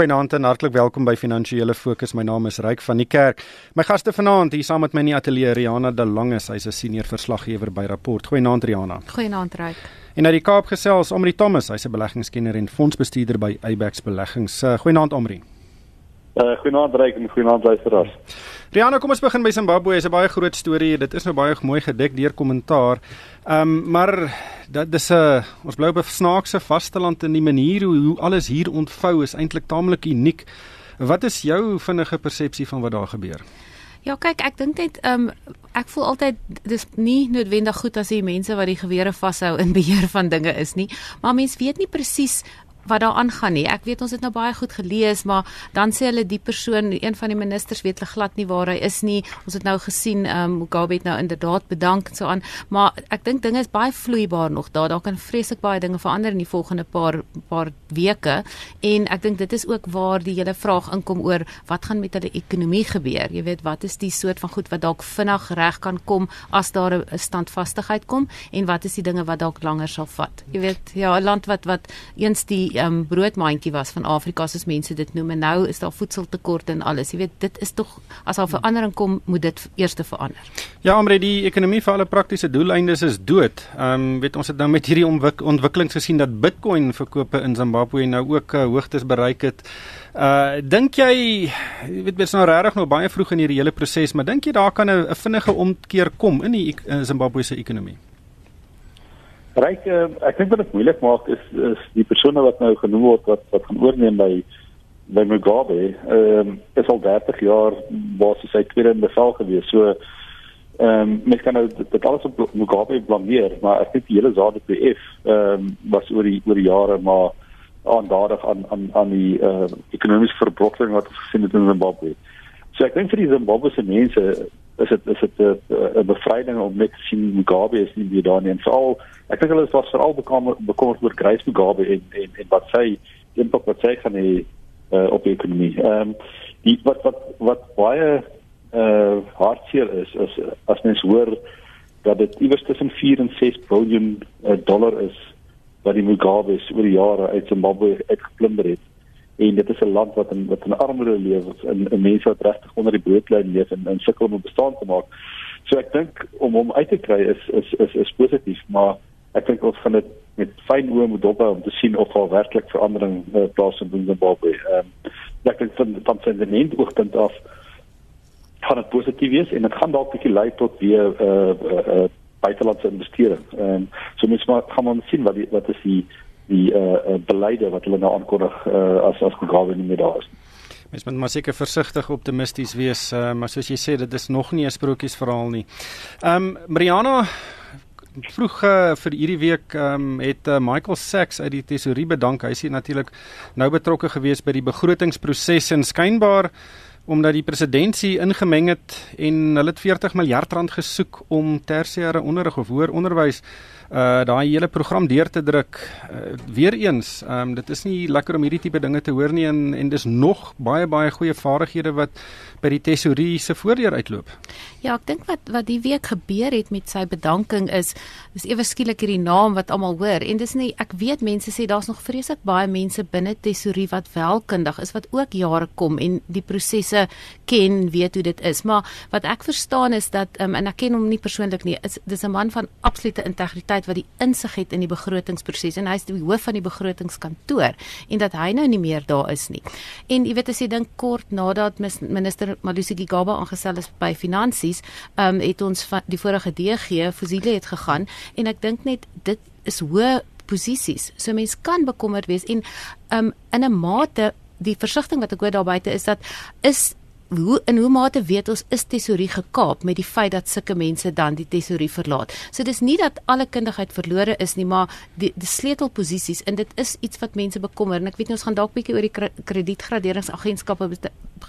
Goeienaand en hartlik welkom by Finansiële Fokus. My naam is Ryk van die Kerk. My gaste vanaand hier saam met my in die ateljee Riana De Lange, sy's 'n senior verslaggewer by Rapport. Goeienaand Riana. Goeienaand Ryk. En uit die Kaap gesels Omri Thomas, hy's 'n beleggingskenner en fondsbestuurder by Abex Beleggings. Uh, goeienaand Omri. Uh, goeienaand Ryk en goeienaand luisteraars. Rihanna, kom ons begin by Zimbabwe. Dit is 'n baie groot storie. Dit is nou baie mooi gedek deur kommentaar. Ehm um, maar dat dis 'n ons bly op 'n snaakse vasteland en die manier hoe, hoe alles hier ontvou is eintlik taamlik uniek. Wat is jou vinnige persepsie van wat daar gebeur? Ja, kyk, ek dink net ehm um, ek voel altyd dis nie noodwendig goed as die mense wat die gewere vashou in beheer van dinge is nie, maar mense weet nie presies wat daar aangaan nie. Ek weet ons het nou baie goed gelees, maar dan sê hulle die persoon, een van die ministers weet hulle glad nie waar hy is nie. Ons het nou gesien ehm um, Mugabe het nou inderdaad bedank en so aan, maar ek dink dinge is baie vloeibaar nog daar. Daar kan vreeslik baie dinge verander in die volgende paar paar weke en ek dink dit is ook waar die hele vraag inkom oor wat gaan met hulle ekonomie gebeur. Jy weet, wat is die soort van goed wat dalk vinnig reg kan kom as daar 'n standvastigheid kom en wat is die dinge wat dalk langer sal vat? Jy weet, ja, 'n land wat wat eens die um, broodmandjie was van Afrika soos mense dit noem en nou is daar voedseltekort en alles. Jy weet, dit is tog as al verandering kom, moet dit eers te verander. Ja, omre die ekonomie vir alle praktiese doeleindes is dood. Ehm um, weet ons het nou met hierdie ontwik ontwikkelings gesien dat Bitcoin verkope in Zimbabwe nou ook uh, hoogtes bereik het. Uh dink jy weet mens nou regtig nog baie vroeg in hierdie hele proses, maar dink jy daar kan 'n vinnige omkeer kom in die uh, Zimbabwe se ekonomie? Ryk, uh, ek dink wat dit moeilik maak is is die persone wat nou genoem word wat wat gaan oorneem by by Mugabe. Ehm um, is al 30 jaar basies sy tweede bevel gewees. So ehm um, mens kan nou dit alles op Mugabe blameer, maar ek dink die hele ZADPF ehm um, was oor die oor die jare maar aandadig aan aan aan die uh, ekonomiese verbrokkeling wat ons gesien het in Zimbabwe. So ek dink vir die Zimbabwese mense is dit is dit 'n bevryding om net te sien Mugabe is nie meer daar nie en veral ek dink hulle was veral bekommerd oor Grace Mugabe en en en wat sy impak wat sy gaan hê uh, op die ekonomie. Ehm um, die wat wat wat baie uh hartseer is is as mens hoor dat dit iewers tussen 4 en 6 miljard uh, dollar is wat die Mugabe's oor die jare uit Zimbabwe uitgeplunder het en dit is 'n land wat in wat in armoede leef en 'n mense wat regtig onder die broodlyn leef en, en sukkel om 'n bestaan te maak. So ek dink om hom uit te kry is is is is positief, maar ek dink ons gaan dit met fyn oë moet dophou om te sien of daar werklik verandering uh, plaasvind in Zimbabwe. Ehm um, ek dink van van sy neem oogpunt af gaan dit positief wees en dit gaan dalk bietjie lei tot weer 'n uh, uh, uh, buitelandse investering. Ehm um, so mens maar gaan ons sien wat die, wat is die die uh, uh beleide wat hulle nou aankondig uh, as as Mugabe nie meer daar is. Mens moet maar seker versigtig optimisties wees, uh, maar soos jy sê, dit is nog nie 'n sprokiesverhaal nie. Ehm um, Mariana vroeg uh, vir hierdie week um, het uh, Michael Sachs uit die tesorie bedank. Hy is natuurlik nou betrokke gewees by die begrotingsproses en skynbaar omdat die presidentsie ingemeng het en hulle het 40 miljard rand gesoek om tersiêre onderrig of hoër onderwys uh daai hele program deur te druk. Uh, Weereens, ehm um, dit is nie lekker om hierdie tipe dinge te hoor nie en en dis nog baie baie goeie vaardighede wat by die tesorie se voordeur uitloop. Ja, ek dink wat wat die week gebeur het met sy bedanking is dis ewe skielik hierdie naam wat almal hoor en dis nie ek weet mense sê daar's nog vreeslik baie mense binne tesorie wat welkundig is wat ook jare kom en die prosesse ken, weet hoe dit is. Maar wat ek verstaan is dat um, en ek ken hom nie persoonlik nie, is dis 'n man van absolute integriteit wat die insig het in die begrotingsproses en hy's die hoof van die begrotingskantoor en dat hy nou nie meer daar is nie. En jy weet as jy dink kort nadat minister Malusi Gigaba aangestel is by finansies, um, het ons van die vorige DG Fusile het gegaan en ek dink net dit is hoë posisies. So mense kan bekommerd wees en um, in 'n mate die versigtiging wat ek hoor daar buite is dat is hoe in hoe mate weet ons is tesorie gekaap met die feit dat sulke mense dan die tesorie verlaat. So dis nie dat alle kundigheid verlore is nie, maar die die sleutelposisies en dit is iets wat mense bekommer en ek weet nie ons gaan dalk bietjie oor die kredietgraderingsagentskappe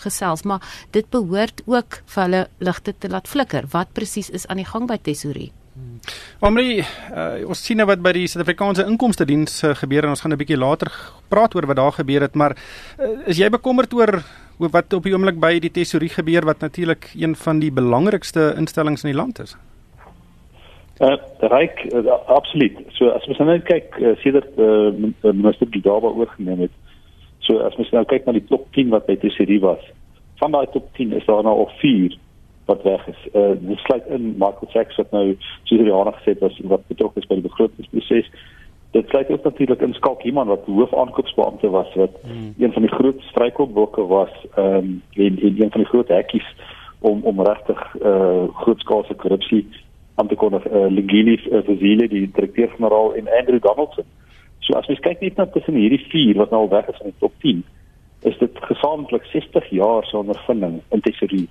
gesels, maar dit behoort ook vir hulle ligte te laat flikker. Wat presies is aan die gang by tesorie? Omri, uh, ons sien nou wat by die Suid-Afrikaanse Inkomste Diens uh, gebeur en ons gaan 'n bietjie later praat oor wat daar gebeur het, maar uh, is jy bekommerd oor wat op die oomblik by die tesorie gebeur wat natuurlik een van die belangrikste instellings in die land is. Uh ryk uh, absoluut. So as ons nou kyk uh, sedert uh, minister Gidaba oorgeneem het, So as mens nou kyk na die top 10 wat by tesorie was, van daai top 10 is daar nou al 4 wat weg is. Uh dit sluit in Michael Sachs wat nou soos jy al gesê was wat betrokke is by die begrotingsproses. Dit sluit ook natuurlik in Skalk Iman wat hoofaankoopsbeampte was wat hmm. een van die groot struikelblokke was ehm um, in, in een van die groot hekkies om om regtig uh grootskaalse korrupsie aan te kondig. Uh, Ligini uh, Fazile die direkteur-generaal en Andrew Donaldson. So as jy kyk net na tussen hierdie vier wat nou al weg is in die top 10, is dit gesamentlik 60 jaar se ondervinding in tesorie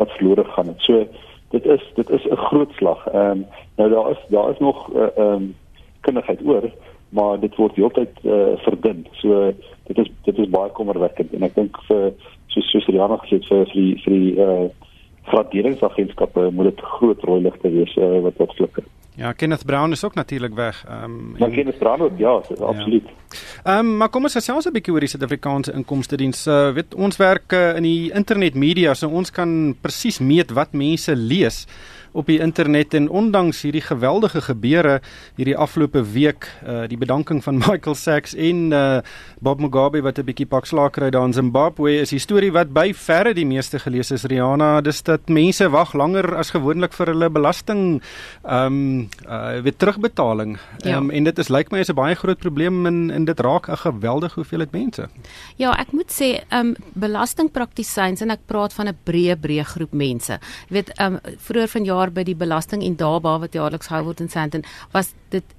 wat verlore gaan het. So dit is dit is 'n groot slag. Ehm um, nou daar is daar is nog eh, ehm uh, um, kundigheid oor, maar dit word heeltyd uh, verdun. So dit is dit is baie kommerwekkend en ek dink vir soos soos Rihanna gesê het vir vir die vir die uh, graderingsagentskappe moet dit groot rooi ligte wees uh, wat wat flikker. Ja, Kenneth Brown is ook natuurlik weg. Ehm um, Maar Kenneth Brown ook ja, ja. absoluut. Ehm um, maar kom ons gesels 'n bietjie oor die Suid-Afrikaanse inkomste diens. Uh, weet ons werk uh, in die internet media, so ons kan presies meet wat mense lees op die internet en ondanks hierdie geweldige gebeure hierdie afgelope week uh die bedanking van Michael Sachs en uh Bob Mugabe wat 'n bietjie pak slaag kry daar in Zimbabwe is die storie wat by verre die meeste gelees is Rihanna. Dis dat mense wag langer as gewoonlik vir hulle belasting um uh weer terugbetaling. Um, ja. en dit is lyk my is 'n baie groot probleem en en dit raak 'n geweldige hoeveelheid mense. Ja ek moet sê um belastingpraktisyns en ek praat van 'n breë breë groep mense. Jy weet um vroeër vanjaar jaar by die belasting en daaba wat jaarliks gehou word in Sandton was dit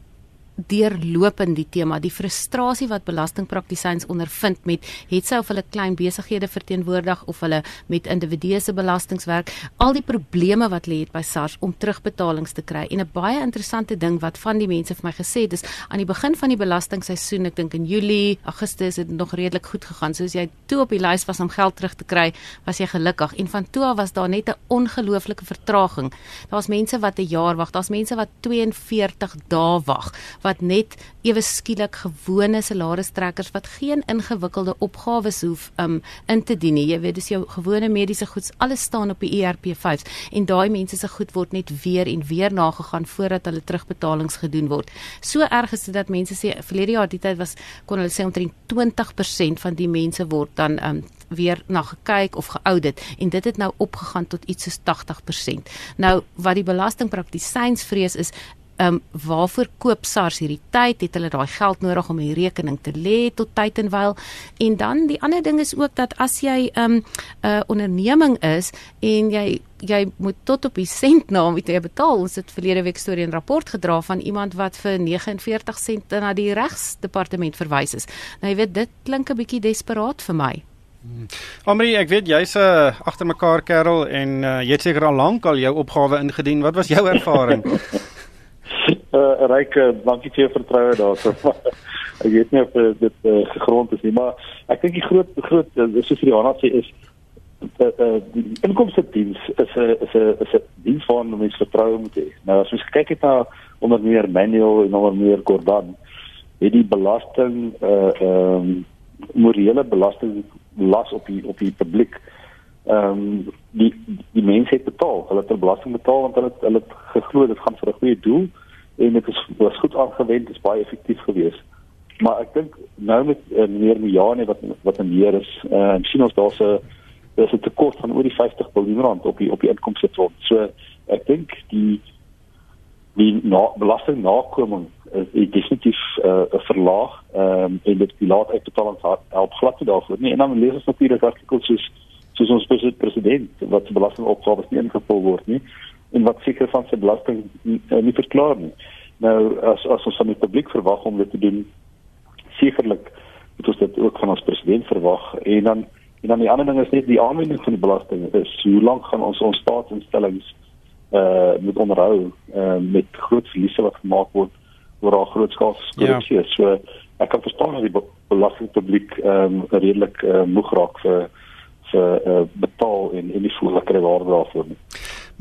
deurlopend die tema. Die frustrasie wat belastingpraktisyns ondervind met het sy of hulle klein besighede verteenwoordig of hulle met individue se belastingwerk al die probleme wat lê het by SARS om terugbetalings te kry. En 'n baie interessante ding wat van die mense vir my gesê het is aan die begin van die belastingseisoen ek dink in Julie Augustus het dit nog redelik goed gegaan. Soos jy toe op die lys was om geld terug te kry was jy gelukkig. En van toe af was daar net 'n ongelooflike vertraging. Daar's mense wat 'n jaar wag. Daar's mense wat 42 dae wag wat net ewe skielik gewone salaristrekkers wat geen ingewikkelde opgawes hoef um in te dien nie. Jy weet dis jou gewone mediese goeds alles staan op die ERP5 en daai mense se goed word net weer en weer nagegaan voordat hulle terugbetalings gedoen word. So erg is dit dat mense sê verlede jaar die tyd was kon hulle sê omtrent 20% van die mense word dan um weer na gekyk of geaudit en dit het nou opgegaan tot iets soos 80%. Nou wat die belastingpraktisyns vrees is ehm um, waarvoor koop SARS hierdie tyd? Het hulle daai geld nodig om die rekening te lê tot tyd en wyl? En dan die ander ding is ook dat as jy ehm, 'n um, uh, onderneming is en jy jy moet tot op die sent na moet jy betaal. Ons het verlede week storie en rapport gedra van iemand wat vir 49 sent na die regsdepartement verwys is. Nou jy weet dit klink 'n bietjie desperaat vir my. Hmm. Omri, ek weet jy's 'n uh, agter mekaar kerel en uh, jy het seker al lank al jou opgawe ingedien. Wat was jou ervaring? uh, ryke dankie vir jou vertroue daarso. ek weet nie of dit uh, gegrond is nie, maar ek dink die groot groot uh, soos Rihanna sê is uh, uh, die inkomste diens is 'n is 'n is 'n diens van mense vertroue moet hê. Nou as ons kyk het na onder meer Manuel en onder meer Gordon, het die belasting uh ehm um, morele belasting las op die op die publiek ehm um, die die mense het betaal. Hulle het belasting betaal want hulle het, hulle het geglo dit gaan vir 'n goeie doel en dit is was goed aangewend, is baie effektief geweest. Maar ek dink nou met uh, meneer Mijane wat wat in meer is, uh, en sien ons daar's 'n daar's 'n tekort van oor die 50 miljard rand op die op die inkomste front. So ek dink die die na, belasting nakoming is definitief uh, verlaag um, en dit die laat uitbetaling help glad nie daarvoor nie. En dan lees ons natuurlik artikels soos soos ons president wat se belastingopgawes nie ingevul word nie en wat seker van sy belasting nie, eh, nie verklaar nie. Nou as as ons van die publiek verwag om dit te doen, sekerlik moet ons dit ook van ons president verwag en dan en dan die ander ding is net die aanwending van die belasting. Is hoe lank gaan ons ons staatsinstellings uh moet onderhou uh met groot verliese wat gemaak word oor al groot skaalse korrupsie. Ja. So ek kan verstaan dat die belastingpubliek ehm um, redelik uh, moeg raak vir vir uh, betaal en en die voel lekker waarde daarvoor nie.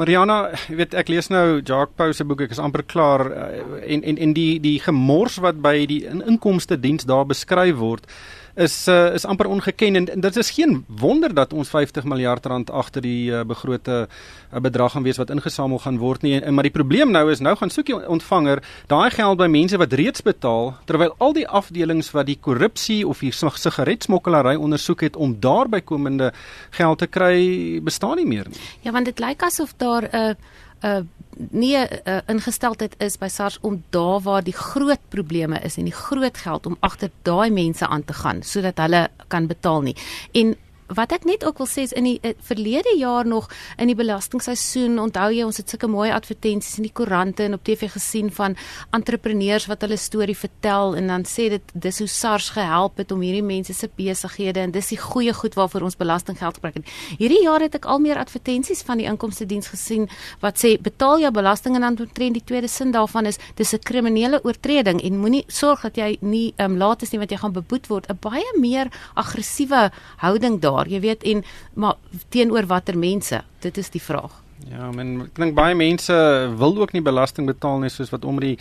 Mariana, jy weet ek lees nou Jacques Pau se boek, ek is amper klaar uh, en en en die die gemors wat by die in, inkomste diens daar beskryf word is uh, is amper ongeken en, en dit is geen wonder dat ons 50 miljard rand agter die uh, begrote uh, bedrag gaan wees wat ingesamel gaan word nie. En, maar die probleem nou is nou gaan soek die ontvanger daai geld by mense wat reeds betaal terwyl al die afdelings wat die korrupsie of die sigaretsmokkelary ondersoek het om daar bykomende geld te kry bestaan nie meer nie. Ja, want dit lyk asof daar 'n uh, 'n uh, nie 'n uh, ingesteldheid is by SARS om daar waar die groot probleme is en die groot geld om agter daai mense aan te gaan sodat hulle kan betaal nie. En wat ek net ook wil sê is in die uh, verlede jaar nog in die belastingseisoen onthou jy ons het sulke mooi advertensies in die koerante en op TV gesien van entrepreneurs wat hulle storie vertel en dan sê dit dis hoe SARS gehelp het om hierdie mense se besighede en dis die goeie goed waarvoor ons belastinggeld gebruik het. Hierdie jaar het ek al meer advertensies van die inkomste diens gesien wat sê betaal jou belasting en dan omtrent die tweede sin daarvan is dis 'n kriminele oortreding en moenie sorg dat jy nie um, laat is nie wat jy gaan beboet word 'n baie meer aggressiewe houding daar daar, jy weet en maar teenoor watter mense? Dit is die vraag. Ja, men ek dink baie mense wil ook nie belasting betaal nie soos wat Omri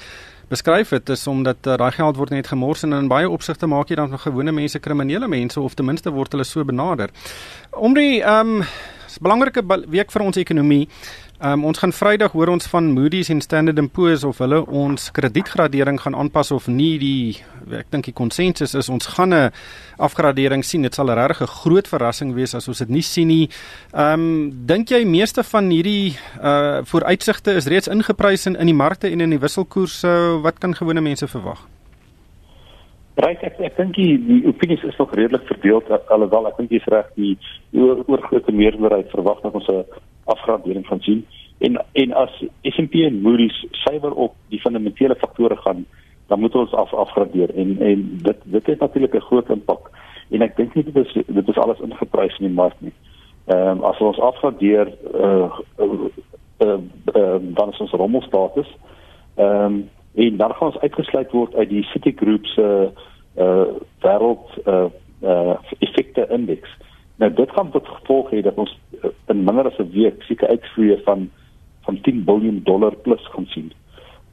beskryf het, is omdat uh, daai geld word net gemors en in baie opsigte maak jy dan van gewone mense kriminele mense of ten minste word hulle so benader. Omri, ehm um, 'n belangrike week vir ons ekonomie. Um, ons gaan Vrydag hoor ons van Moody's en Standard & Poor's of hulle ons kredietgradering gaan aanpas of nie. Die ek dink die konsensus is ons gaan 'n afgradering sien. Dit sal 'n regtig groot verrassing wees as ons dit nie sien nie. Ehm um, dink jy meeste van hierdie uh vooruitsigte is reeds ingeprys in in die markte en in die wisselkoerse? Wat kan gewone mense verwag? Ryk ek ek dink die, die opinies is nog redelik verdeel alhoewel ek dink jy's reg die, die oorgrootste meerderheid verwag dat ons 'n afgradering van sien en en as S&P en Moody's suiwer op die fundamentele faktore gaan dan moet ons af afgradeer en en dit dit het natuurlik 'n groot impak en ek dink nie dit is dit is alles ingeprys in die mark nie. Ehm um, as ons afgradeer eh uh, uh, uh, dan is ons rommelstatus ehm um, en dan gaan ons uitgesluit word uit die Citigroup se uh, uh wêreld uh, uh effekte indeks. Nou dit gaan tot gevolg hê dat ons in minder as 'n week seker uitvloeie van van 10 miljard dollar plus gaan sien.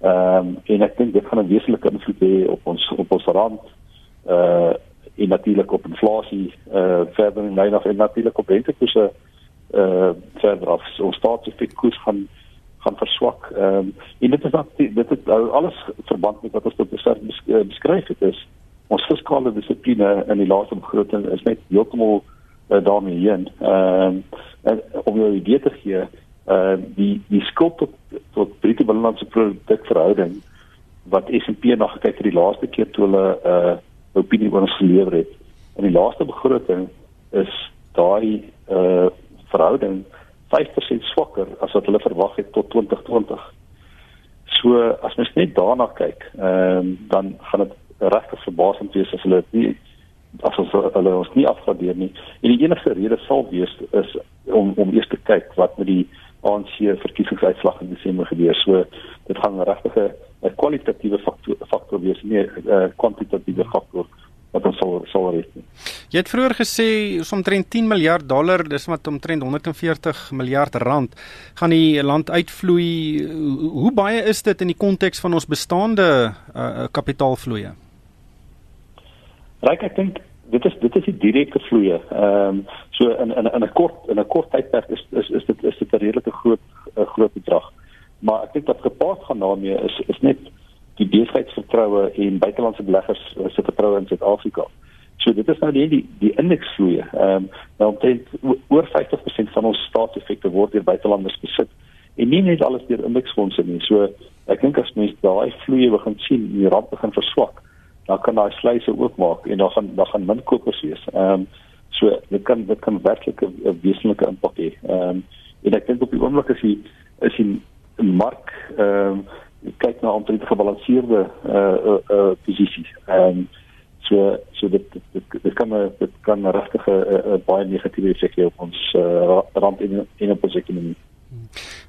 Ehm um, en ek dink dit gaan 'n wesenlike invloed hê op ons op ons rand uh en natuurlik op inflasie uh verder in lyn af en natuurlik op rentekoerse uh verder af. Ons koers gaan gaan verswak. Ehm um, en dit is dat dit het alles verband met wat ons tot dusver beskryf het is ons fiskale dissipline in die laaste begroting is net heeltemal uh, daarmee heen. Ehm uh, om jou idee te gee, uh die die skuld tot tot bruto binnelandse produk verhouding wat S&P na gekyk het die laaste keer toe hulle 'n uh, opinie oor ons gelewer het. In die laaste begroting is daai uh verhouding 5% swakker as wat hulle verwag het tot 2020. So as mens net daarna kyk, ehm um, dan gaan dit regtig verbasend wees as hulle dit nie as ons hulle ons nie afgradeer nie. En die enigste rede sal wees is om om eers te kyk wat met die ANC verkiesingsuitslag in Desember gebeur. So dit gaan regtig 'n kwalitatiewe faktor faktor wees, nie 'n kwantitatiewe faktor wat ons sal sal red nie. Jy het vroeër gesê omtrent 10 miljard dollar, dis wat omtrent 140 miljard rand gaan die land uitvloei. Hoe baie is dit in die konteks van ons bestaande uh, kapitaalvloeye? Ryk ek dink dit is dit is die direkte vloeye. Ehm um, so in in in 'n kort in 'n kort tydperk is is is dit is dit 'n redelike groot 'n groot bedrag. Maar ek dink wat gepaard gaan daarmee is is net die besigheidsvertroue en buitelandse beleggers se vertroue in Suid-Afrika. So dit is nou die die, die indeksvloeye. Ehm um, nou omtrent oor 50% van ons staatseffekte word deur buitelanders besit en nie net alles deur indeksfondse nie. So ek dink as mense daai vloeye begin sien, die rand begin verswak dan kan daai sluise oopmaak en dan gaan dan gaan min kopers wees. Ehm um, so dit kan dit kan werklik 'n wesenlike impak hê. Ehm um, en ek dink op die oomblik is die is die mark ehm um, kyk na omtrent gebalanseerde eh uh, uh, uh, posisies. Ehm um, so so dit dit, dit kan dit kan regtig 'n baie negatiewe effek hê op ons uh, rand en op ons ekonomie.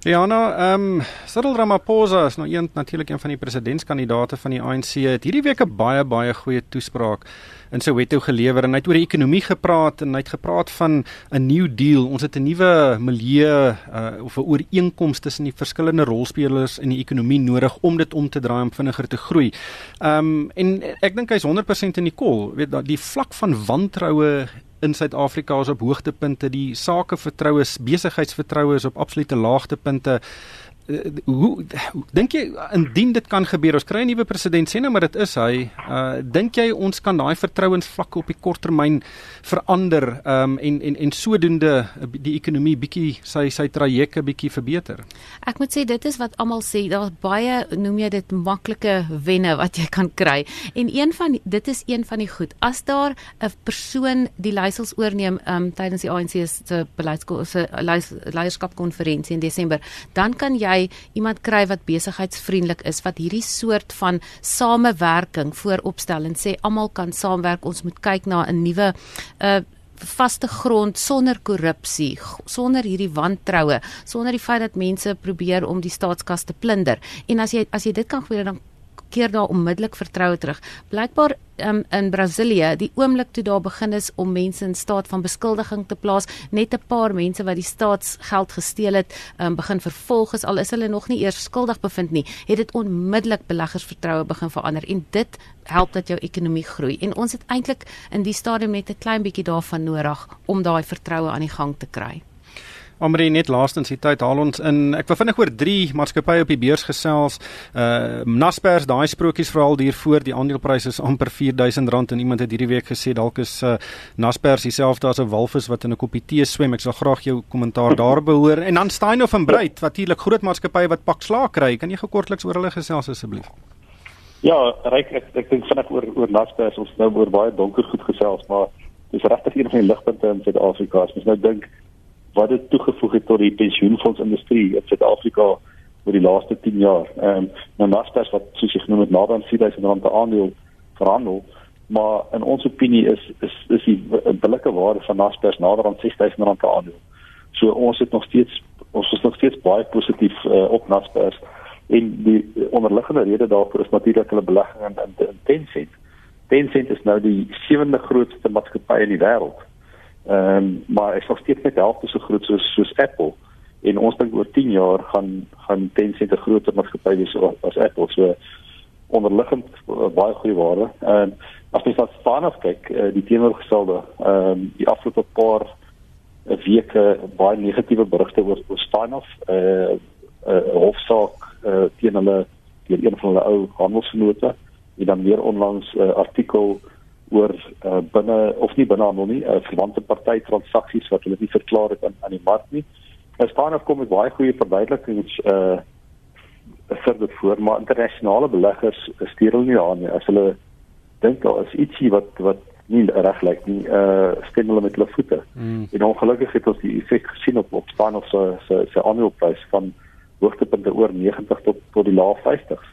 Rihanna, ehm um, Cyril Ramaphosa is nou een natuurlik een van die presidentskandidaate van die ANC. Het hierdie week 'n baie baie goeie toespraak in Soweto gelewer en hy het oor die ekonomie gepraat en hy het gepraat van 'n new deal. Ons het 'n nuwe milieu uh, of 'n ooreenkoms tussen die verskillende rolspelers in die ekonomie nodig om dit om te draai om vinniger te groei. Ehm um, en ek dink hy's 100% in die kol. Weet die vlak van wantroue in Suid-Afrika is op hoogtepunte, die sakevertroue, besigheidsvertroue is op absolute laagtepunte. Uh, hoe dink jy indien dit kan gebeur ons kry 'n nuwe president sê nou maar dit is hy uh dink jy ons kan daai vertrouensvlakke op die korttermyn verander um en en en sodoende die ekonomie bietjie sy sy trajecte bietjie verbeter? Ek moet sê dit is wat almal sê daar's baie noem jy dit maklike wenne wat jy kan kry. En een van dit is een van die goed. As daar 'n persoon die leiersels oorneem um tydens die ANC se beleidskoers se leierskapkonferensie in Desember dan kan jy jy iemand kry wat besigheidsvriendelik is wat hierdie soort van samewerking vooropstel en sê almal kan saamwerk ons moet kyk na 'n nuwe uh, vaste grond sonder korrupsie, sonder hierdie wantroue, sonder die feit dat mense probeer om die staatskas te plunder. En as jy as jy dit kan gebeur dan keer daar onmiddellik vertroue terug. Blykbaar um, in Brasilië, die oomblik toe daar begin is om mense in staat van beskuldiging te plaas, net 'n paar mense wat die staatsgeld gesteel het, um, begin vervolg is al is hulle nog nie eers skuldig bevind nie, het dit onmiddellik beleggers vertroue begin verander en dit help dat jou ekonomie groei. En ons het eintlik in die stadium net 'n klein bietjie daarvan nodig om daai vertroue aan die gang te kry. Amri net laastens die tyd haal ons in. Ek wil vinnig oor drie maatskappye op die beurs gesels. Uh Naspers, daai sprokies verhaal hier voor die aandelepryse is amper R4000 en iemand het hierdie week gesê dalk is uh Naspers dieselfde as 'n walvis wat in 'n koppie tee swem. Ek sal graag jou kommentaar daar behoor. En dan Steinof en Breit, natuurlik groot maatskappye wat pak slaag kry. Kan jy gekortliks oor hulle gesels asseblief? Ja, ryk ek ek dink vinnig oor oor Naspers ons nou oor baie donker goed gesels, maar dis regtig een van die ligpunte in Suid-Afrika. Ons nou dink wat dit toegevoeg het tot die pensioenfondsindustrie in Suid-Afrika oor die laaste 10 jaar. Ehm um, nou Naspers wat soos jy genoem het nader aan 4000 rand per aandeel verhandel, maar in ons opinie is is is die billike waarde van Naspers nader aan 6000 rand per aandeel. So ons het nog steeds ons is nog steeds baie positief uh, op Naspers en die onderliggende rede daarvoor is natuurlik hulle belegging in, in, in Tencent. Tencent is nou die sewende grootste maatskappy in die wêreld Ehm um, maar hy sal steeds net helfte so groot soos soos Apple. En ons dink oor 10 jaar gaan gaan Tencent 'n groter maatskappy wees as Apple. So onderliggend uh, baie goeie waarde. En as jy van Spanof kyk, uh, die teenoorgestelde ehm um, die afgelope paar uh, weke baie negatiewe berigte oor oor Spanof eh uh, 'n uh, hofsaak uh, teen hulle teen een van hulle ou handelsvennote. En dan weer onlangs 'n uh, artikel oor uh, binne of nie binne handel nie, uh, verwante party transaksies wat hulle nie verklaar het aan aan die mark nie. Nou staan of kom met baie goeie verduidelikings uh vir dit voor maar internasionale beleggers stuur hulle nie aan nie as hulle dink daar is ietsie wat wat nie reg lyk nie, uh stem hulle met hulle voete. Mm. En ongelukkig het ons die effek gesien op op staan of so so so aanloopprys van hoogtepunte oor 90 tot tot die lae 50s.